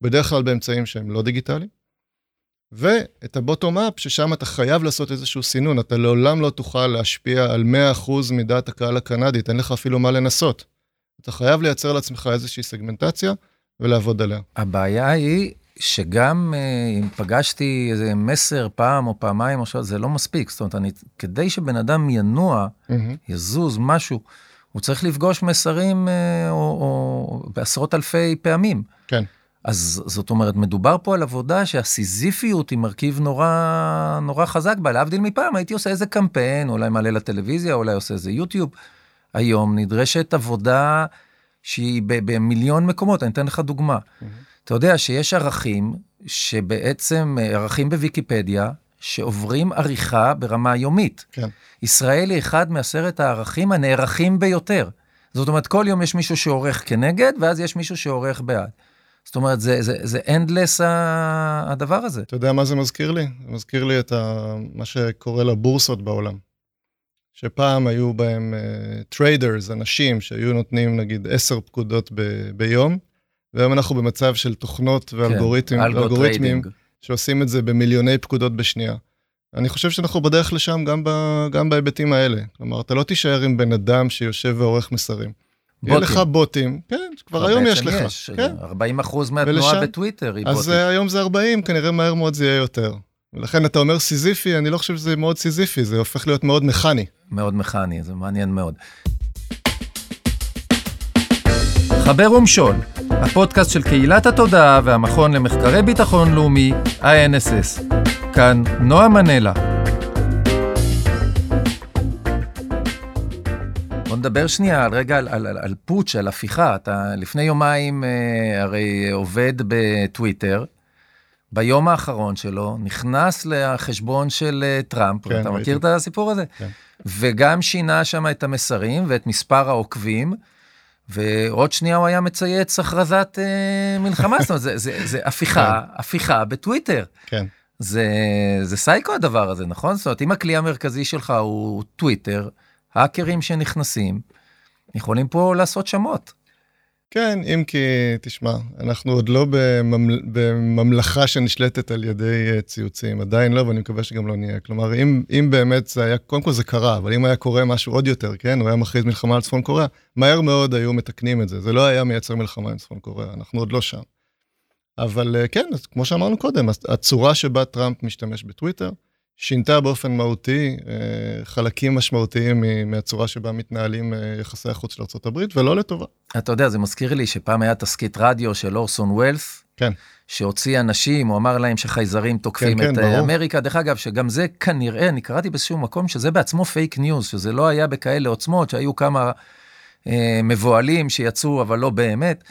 בדרך כלל באמצעים שהם לא דיגיטליים. ואת ה bottom up, ששם אתה חייב לעשות איזשהו סינון, אתה לעולם לא תוכל להשפיע על 100% מדעת הקהל הקנדית, אין לך אפילו מה לנסות. אתה חייב לייצר לעצמך איזושהי סגמנטציה ולעבוד עליה. הבעיה היא שגם אה, אם פגשתי איזה מסר פעם או פעמיים או שעות, זה לא מספיק. זאת אומרת, אני, כדי שבן אדם ינוע, mm-hmm. יזוז, משהו, הוא צריך לפגוש מסרים אה, או, או בעשרות אלפי פעמים. כן. אז זאת אומרת, מדובר פה על עבודה שהסיזיפיות היא מרכיב נורא, נורא חזק בה. להבדיל מפעם, הייתי עושה איזה קמפיין, אולי מעלה לטלוויזיה, אולי עושה איזה יוטיוב. היום נדרשת עבודה שהיא במיליון מקומות, אני אתן לך דוגמה. Mm-hmm. אתה יודע שיש ערכים שבעצם, ערכים בוויקיפדיה, שעוברים עריכה ברמה יומית. כן. ישראל היא אחד מעשרת הערכים הנערכים ביותר. זאת אומרת, כל יום יש מישהו שעורך כנגד, ואז יש מישהו שעורך בעד. זאת אומרת, זה, זה, זה endless הדבר הזה. אתה יודע מה זה מזכיר לי? זה מזכיר לי את ה, מה שקורה לבורסות בעולם. שפעם היו בהם traders, אה, אנשים שהיו נותנים נגיד עשר פקודות ב- ביום, והיום אנחנו במצב של תוכנות ואלגוריתמים, כן, שעושים את זה במיליוני פקודות בשנייה. אני חושב שאנחנו בדרך לשם גם, ב, גם בהיבטים האלה. כלומר, אתה לא תישאר עם בן אדם שיושב ועורך מסרים. בוטים. יהיה לך בוטים, כן, כבר היום יש לך. יש, כן. 40 אחוז מהתנועה למשל, בטוויטר היא אז בוטים. אז היום זה 40, כנראה מהר מאוד זה יהיה יותר. ולכן אתה אומר סיזיפי, אני לא חושב שזה מאוד סיזיפי, זה הופך להיות מאוד מכני. מאוד מכני, זה מעניין מאוד. חבר ומשול, הפודקאסט של קהילת התודעה והמכון למחקרי ביטחון לאומי, INSS. כאן נועה מנלה. בוא נדבר שנייה על רגע על, על, על, על פוטש, על הפיכה. אתה לפני יומיים אה, הרי עובד בטוויטר, ביום האחרון שלו, נכנס לחשבון של אה, טראמפ, כן, אתה מכיר את הסיפור הזה? כן. וגם שינה שם את המסרים ואת מספר העוקבים. ועוד שנייה הוא היה מצייץ הכרזת אה, מלחמה, זאת אומרת, זה, זה, זה הפיכה, כן. הפיכה בטוויטר. כן. זה, זה סייקו הדבר הזה, נכון? זאת אומרת, אם הכלי המרכזי שלך הוא טוויטר, האקרים שנכנסים, יכולים פה לעשות שמות. כן, אם כי, תשמע, אנחנו עוד לא בממל... בממלכה שנשלטת על ידי אה, ציוצים, עדיין לא, ואני מקווה שגם לא נהיה. כלומר, אם, אם באמת זה היה, קודם כל זה קרה, אבל אם היה קורה משהו עוד יותר, כן, הוא היה מכריז מלחמה על צפון קוריאה, מהר מאוד היו מתקנים את זה. זה לא היה מייצר מלחמה עם צפון קוריאה, אנחנו עוד לא שם. אבל אה, כן, כמו שאמרנו קודם, הצורה שבה טראמפ משתמש בטוויטר, שינתה באופן מהותי אה, חלקים משמעותיים מהצורה שבה מתנהלים אה, יחסי החוץ של ארה"ב, ולא לטובה. אתה יודע, זה מזכיר לי שפעם היה תסכית רדיו של אורסון ווילס, כן. שהוציא אנשים, הוא אמר להם שחייזרים תוקפים כן, את כן, אמריקה. דרך אגב, שגם זה כנראה, אני קראתי באיזשהו מקום שזה בעצמו fake news, שזה לא היה בכאלה עוצמות, שהיו כמה אה, מבוהלים שיצאו, אבל לא באמת.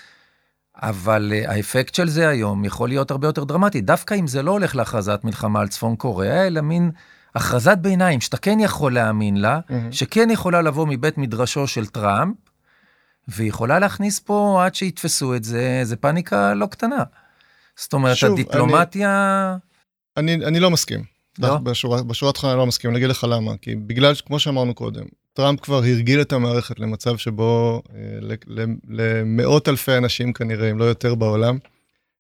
אבל אה, האפקט של זה היום יכול להיות הרבה יותר דרמטי, דווקא אם זה לא הולך להכרזת מלחמה על צפון קוריאה, אלא מין הכרזת ביניים שאתה כן יכול להאמין לה, mm-hmm. שכן יכולה לבוא מבית מדרשו של טראמפ, ויכולה להכניס פה, עד שיתפסו את זה, זה פאניקה לא קטנה. זאת אומרת, שוב, הדיפלומטיה... אני, אני, אני לא מסכים. לא? בשורה, בשורה אני לא מסכים, אני אגיד לך למה. כי בגלל, כמו שאמרנו קודם, טראמפ כבר הרגיל את המערכת למצב שבו אה, למאות אלפי אנשים כנראה, אם לא יותר בעולם,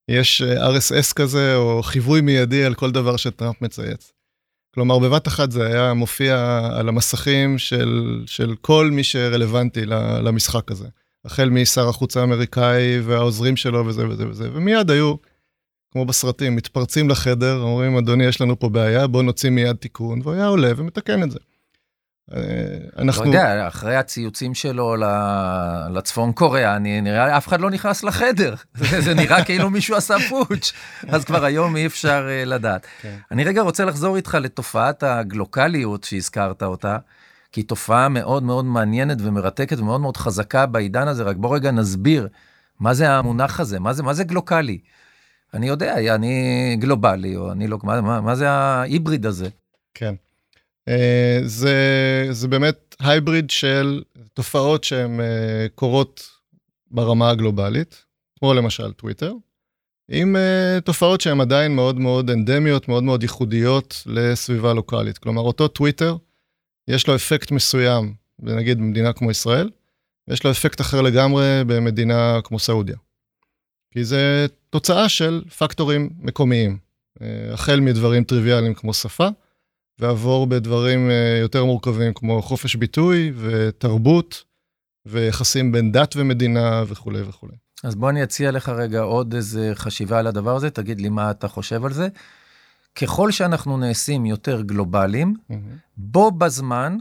יש אה, RSS כזה, או חיווי מיידי על כל דבר שטראמפ מצייץ. כלומר, בבת אחת זה היה מופיע על המסכים של, של כל מי שרלוונטי למשחק הזה. החל משר החוץ האמריקאי והעוזרים שלו וזה וזה וזה, ומיד היו, כמו בסרטים, מתפרצים לחדר, אומרים, אדוני, יש לנו פה בעיה, בוא נוציא מיד תיקון, והוא היה עולה ומתקן את זה. אנחנו... אתה יודע, אחרי הציוצים שלו לצפון קוריאה, אני נראה, אף אחד לא נכנס לחדר. זה נראה כאילו מישהו עשה פוטש, אז כבר היום אי אפשר uh, לדעת. כן. אני רגע רוצה לחזור איתך לתופעת הגלוקליות שהזכרת אותה, כי היא תופעה מאוד מאוד מעניינת ומרתקת ומאוד מאוד חזקה בעידן הזה, רק בוא רגע נסביר מה זה המונח הזה, מה זה, מה זה גלוקלי. אני יודע, אני גלובלי, או אני לא, מה, מה, מה זה ההיבריד הזה? כן. אה, זה, זה באמת הייבריד של תופעות שהן אה, קורות ברמה הגלובלית, כמו למשל טוויטר, עם uh, תופעות שהן עדיין מאוד מאוד אנדמיות, מאוד מאוד ייחודיות לסביבה לוקאלית. כלומר, אותו טוויטר, יש לו אפקט מסוים, נגיד במדינה כמו ישראל, ויש לו אפקט אחר לגמרי במדינה כמו סעודיה. כי זה תוצאה של פקטורים מקומיים, אה, החל מדברים טריוויאליים כמו שפה, ועבור בדברים אה, יותר מורכבים כמו חופש ביטוי ותרבות ויחסים בין דת ומדינה וכולי וכולי. אז בוא אני אציע לך רגע עוד איזה חשיבה על הדבר הזה, תגיד לי מה אתה חושב על זה. ככל שאנחנו נעשים יותר גלובליים, mm-hmm. בו בזמן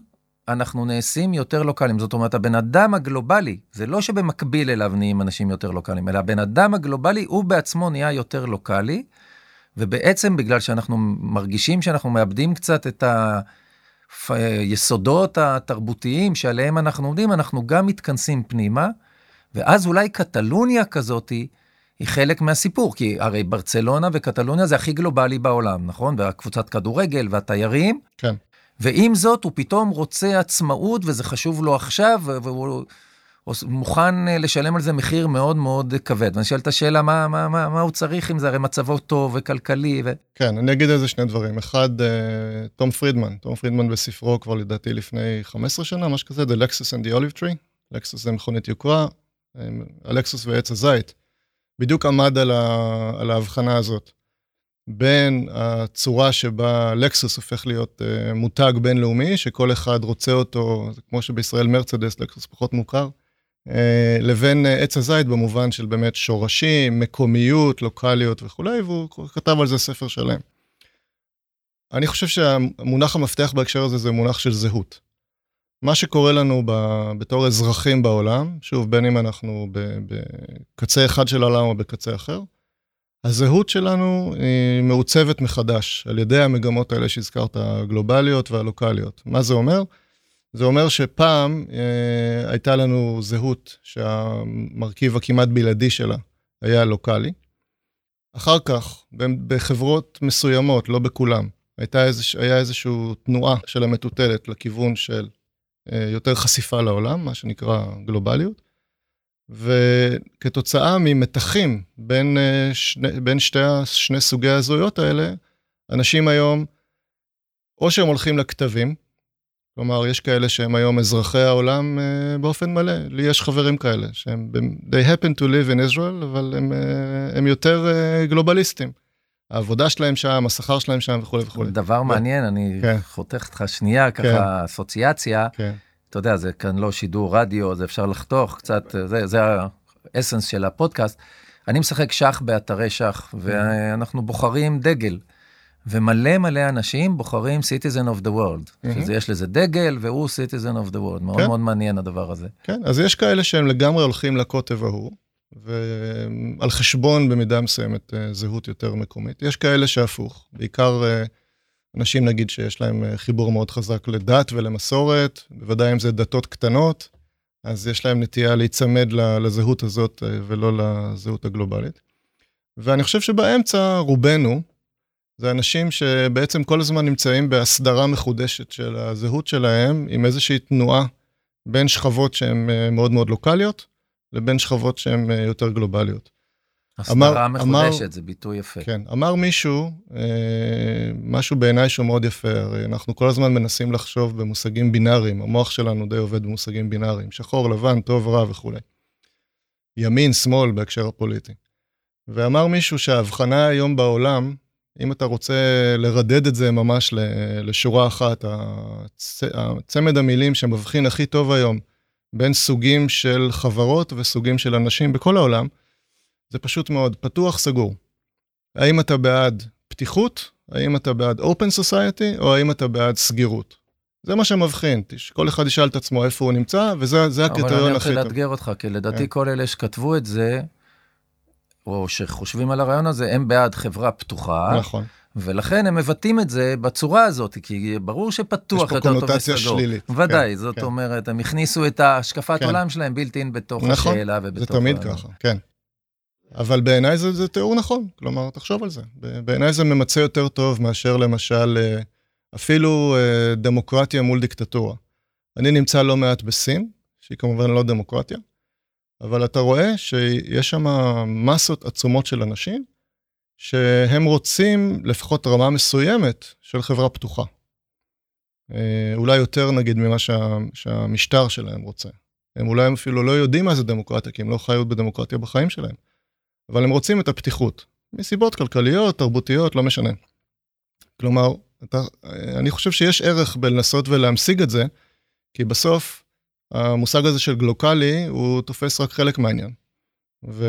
אנחנו נעשים יותר לוקאליים. זאת אומרת, הבן אדם הגלובלי, זה לא שבמקביל אליו נהיים אנשים יותר לוקאליים, אלא הבן אדם הגלובלי הוא בעצמו נהיה יותר לוקאלי, ובעצם בגלל שאנחנו מרגישים שאנחנו מאבדים קצת את היסודות התרבותיים שעליהם אנחנו עומדים, אנחנו גם מתכנסים פנימה, ואז אולי קטלוניה כזאתי, היא חלק מהסיפור, כי הרי ברצלונה וקטלוניה זה הכי גלובלי בעולם, נכון? והקבוצת כדורגל והתיירים. כן. ועם זאת, הוא פתאום רוצה עצמאות, וזה חשוב לו עכשיו, והוא מוכן אה, לשלם על זה מחיר מאוד מאוד כבד. ואני שואל את השאלה, מה, מה, מה, מה הוא צריך עם זה? הרי מצבו טוב וכלכלי. ו... כן, אני אגיד איזה שני דברים. אחד, אה, תום פרידמן. תום פרידמן בספרו כבר לדעתי לפני 15 שנה, משהו כזה, The Lexus and the Olive Tree. לקסוס זה מכונית יוקרה, הלקסוס ועץ הזית. בדיוק עמד על, ה, על ההבחנה הזאת. בין הצורה שבה לקסוס הופך להיות uh, מותג בינלאומי, שכל אחד רוצה אותו, כמו שבישראל מרצדס, לקסוס פחות מוכר, uh, לבין uh, עץ הזית במובן של באמת שורשים, מקומיות, לוקאליות וכולי, והוא כתב על זה ספר שלם. אני חושב שהמונח המפתח בהקשר הזה זה מונח של זהות. מה שקורה לנו ב, בתור אזרחים בעולם, שוב, בין אם אנחנו בקצה אחד של העולם או בקצה אחר, הזהות שלנו היא מעוצבת מחדש על ידי המגמות האלה שהזכרת, הגלובליות והלוקאליות. מה זה אומר? זה אומר שפעם אה, הייתה לנו זהות שהמרכיב הכמעט בלעדי שלה היה לוקאלי. אחר כך, בחברות מסוימות, לא בכולם, הייתה איזוש, היה איזושהי תנועה של המטוטלת לכיוון של אה, יותר חשיפה לעולם, מה שנקרא גלובליות. וכתוצאה ממתחים בין, אה, שני, בין שתי, שני סוגי הזהויות האלה, אנשים היום, או שהם הולכים לכתבים, כלומר, יש כאלה שהם היום אזרחי העולם uh, באופן מלא. לי יש חברים כאלה, שהם, they happen to live in Israel, אבל הם, uh, הם יותר uh, גלובליסטים. העבודה שלהם שם, השכר שלהם שם וכולי וכולי. דבר מעניין, אני כן. חותך אותך שנייה, ככה כן. אסוציאציה. כן. אתה יודע, זה כאן לא שידור רדיו, זה אפשר לחתוך קצת, זה, זה האסנס של הפודקאסט. אני משחק שח באתרי שח, ואנחנו בוחרים דגל. ומלא מלא אנשים בוחרים citizen of the world. Mm-hmm. שזה יש לזה דגל, והוא citizen of the world. מאוד כן. מאוד מעניין הדבר הזה. כן, אז יש כאלה שהם לגמרי הולכים לקוטב ההוא, ועל חשבון במידה מסוימת אה, זהות יותר מקומית. יש כאלה שהפוך, בעיקר אה, אנשים נגיד שיש להם אה, חיבור מאוד חזק לדת ולמסורת, בוודאי אם זה דתות קטנות, אז יש להם נטייה להיצמד לזהות הזאת אה, ולא לזהות הגלובלית. ואני חושב שבאמצע רובנו, זה אנשים שבעצם כל הזמן נמצאים בהסדרה מחודשת של הזהות שלהם, עם איזושהי תנועה בין שכבות שהן אה, מאוד מאוד לוקאליות, לבין שכבות שהן יותר גלובליות. הסדרה מחודשת, זה ביטוי יפה. כן, אמר מישהו, אה, משהו בעיניי שהוא מאוד יפה, הרי אנחנו כל הזמן מנסים לחשוב במושגים בינאריים, המוח שלנו די עובד במושגים בינאריים, שחור, לבן, טוב, רע וכולי. ימין, שמאל בהקשר הפוליטי. ואמר מישהו שההבחנה היום בעולם, אם אתה רוצה לרדד את זה ממש לשורה אחת, הצ... הצמד המילים שמבחין הכי טוב היום בין סוגים של חברות וסוגים של אנשים בכל העולם, זה פשוט מאוד, פתוח, סגור. האם אתה בעד פתיחות, האם אתה בעד open society, או האם אתה בעד סגירות. זה מה שמבחין, כל אחד ישאל את עצמו איפה הוא נמצא, וזה הקריטריון הכי טוב. אבל אני רוצה לאתגר אותך, כי לדעתי כן. כל אלה שכתבו את זה, או שחושבים על הרעיון הזה, הם בעד חברה פתוחה. נכון. ולכן הם מבטאים את זה בצורה הזאת, כי ברור שפתוח יותר טוב מסגור. יש פה קונוטציה שלילית. ודאי, כן, זאת כן. אומרת, הם הכניסו את השקפת כן. עולם שלהם בלתי בתוך נכון, השאלה ובתוך... נכון, זה תמיד ה... ככה, כן. אבל בעיניי זה, זה תיאור נכון, כלומר, תחשוב על זה. בעיניי זה ממצה יותר טוב מאשר למשל אה, אפילו אה, דמוקרטיה מול דיקטטורה. אני נמצא לא מעט בסין, שהיא כמובן לא דמוקרטיה, אבל אתה רואה שיש שם מסות עצומות של אנשים שהם רוצים לפחות רמה מסוימת של חברה פתוחה. אה, אולי יותר נגיד ממה שה, שהמשטר שלהם רוצה. הם אולי אפילו לא יודעים מה זה דמוקרטיה, כי הם לא חיו בדמוקרטיה בחיים שלהם. אבל הם רוצים את הפתיחות, מסיבות כלכליות, תרבותיות, לא משנה. כלומר, אתה, אני חושב שיש ערך בלנסות ולהמשיג את זה, כי בסוף המושג הזה של גלוקלי, הוא תופס רק חלק מהעניין. ו,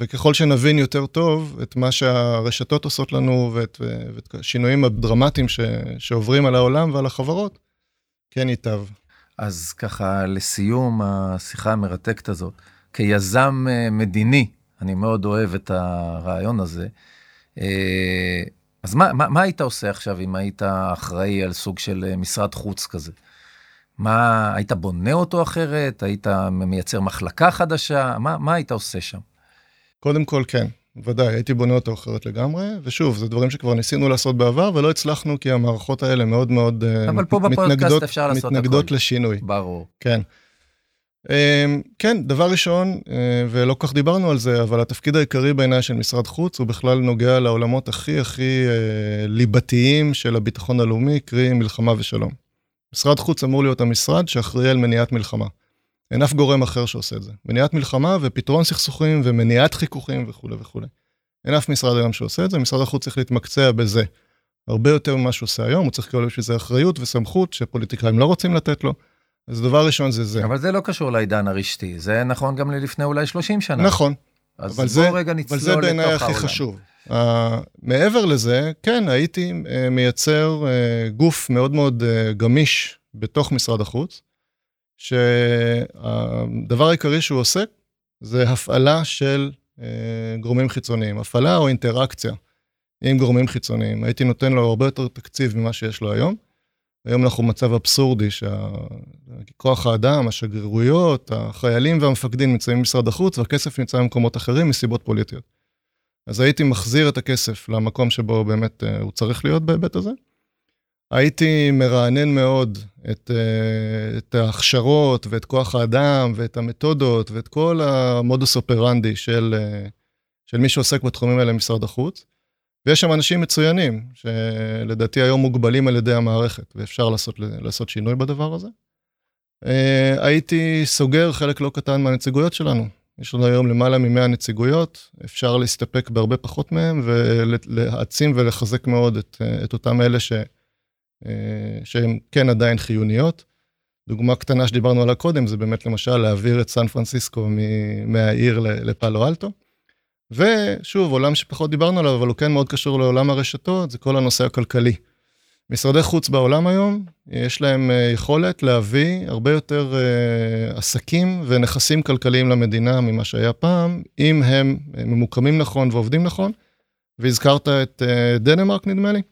וככל שנבין יותר טוב את מה שהרשתות עושות לנו ואת, ואת השינויים הדרמטיים ש, שעוברים על העולם ועל החברות, כן ייטב. אז ככה, לסיום השיחה המרתקת הזאת, כיזם אה, מדיני, אני מאוד אוהב את הרעיון הזה, אה, אז מה, מה, מה היית עושה עכשיו אם היית אחראי על סוג של אה, משרד חוץ כזה? מה, היית בונה אותו אחרת? היית מייצר מחלקה חדשה? מה, מה היית עושה שם? קודם כל, כן, ודאי, הייתי בונה אותו אחרת לגמרי, ושוב, זה דברים שכבר ניסינו לעשות בעבר, ולא הצלחנו כי המערכות האלה מאוד מאוד אה, אבל פה בפודקאסט אפשר לעשות הכל. מתנגדות לשינוי. ברור. כן. אמ, כן, דבר ראשון, אה, ולא כך דיברנו על זה, אבל התפקיד העיקרי בעיניי של משרד חוץ הוא בכלל נוגע לעולמות הכי הכי אה, ליבתיים של הביטחון הלאומי, קרי מלחמה ושלום. משרד חוץ אמור להיות המשרד שאחראי על מניעת מלחמה. אין אף גורם אחר שעושה את זה. מניעת מלחמה ופתרון סכסוכים ומניעת חיכוכים וכולי וכולי. אין אף משרד היום שעושה את זה, משרד החוץ צריך להתמקצע בזה. הרבה יותר ממה שהוא עושה היום, הוא צריך לקבל בשביל זה אחריות וסמכות שפוליטיקאים לא רוצים לתת לו. אז דבר ראשון זה זה. אבל זה לא קשור לעידן הרשתי, זה נכון גם ללפני אולי 30 שנה. נכון. אז בוא זה, רגע נצלול לתוך העולם. אבל זה בעיניי הכי חשוב. Uh, מעבר לזה, כן, הייתי uh, מייצר uh, גוף מאוד מאוד uh, גמיש בתוך משרד החוץ, שהדבר העיקרי שהוא עוסק זה הפעלה של uh, גורמים חיצוניים, הפעלה או אינטראקציה עם גורמים חיצוניים. הייתי נותן לו הרבה יותר תקציב ממה שיש לו היום. היום אנחנו במצב אבסורדי שכוח האדם, השגרירויות, החיילים והמפקדים נמצאים במשרד החוץ והכסף נמצא במקומות אחרים מסיבות פוליטיות. אז הייתי מחזיר את הכסף למקום שבו באמת uh, הוא צריך להיות בהיבט הזה. הייתי מרענן מאוד את, uh, את ההכשרות ואת כוח האדם ואת המתודות ואת כל המודוס אופרנדי של, uh, של מי שעוסק בתחומים האלה במשרד החוץ. ויש שם אנשים מצוינים, שלדעתי היום מוגבלים על ידי המערכת, ואפשר לעשות, לעשות שינוי בדבר הזה. הייתי סוגר חלק לא קטן מהנציגויות שלנו. יש לנו היום למעלה מ-100 נציגויות, אפשר להסתפק בהרבה פחות מהם ולהעצים ולחזק מאוד את, את אותם אלה ש, שהם כן עדיין חיוניות. דוגמה קטנה שדיברנו עליה קודם, זה באמת למשל להעביר את סן פרנסיסקו מהעיר לפאלו אלטו. ושוב, עולם שפחות דיברנו עליו, אבל הוא כן מאוד קשור לעולם הרשתות, זה כל הנושא הכלכלי. משרדי חוץ בעולם היום, יש להם אה, יכולת להביא הרבה יותר uh, עסקים ונכסים כלכליים למדינה ממה שהיה פעם, אם הם אה, ממוקמים נכון ועובדים נכון. והזכרת את uh, דנמרק, נדמה לי.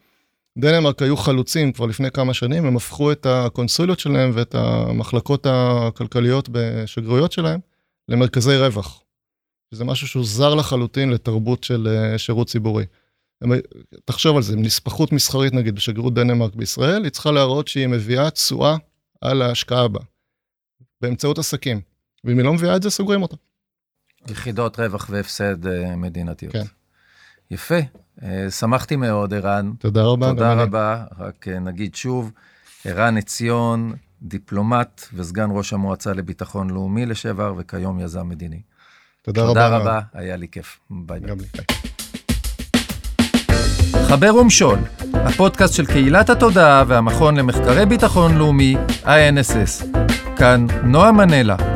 דנמרק היו חלוצים כבר לפני כמה שנים, הם הפכו את הקונסוליות שלהם ואת המחלקות הכלכליות בשגרירויות שלהם למרכזי רווח. זה משהו שהוא זר לחלוטין לתרבות של uh, שירות ציבורי. תחשוב על זה, נספחות מסחרית נגיד בשגרירות דנמרק בישראל, היא צריכה להראות שהיא מביאה תשואה על ההשקעה בה, באמצעות עסקים. ואם היא לא מביאה את זה, סוגרים אותה. יחידות רווח והפסד אה, מדינתיות. כן. יפה, שמחתי מאוד, ערן. תודה רבה. תודה רבה, אני. רק נגיד שוב, ערן עציון, דיפלומט וסגן ראש המועצה לביטחון לאומי לשעבר, וכיום יזם מדיני. תודה, תודה רבה. תודה רבה, היה לי כיף. ביי ביי. חבר ומשול, הפודקאסט של קהילת התודעה והמכון למחקרי ביטחון לאומי, INSS. כאן נועה מנלה.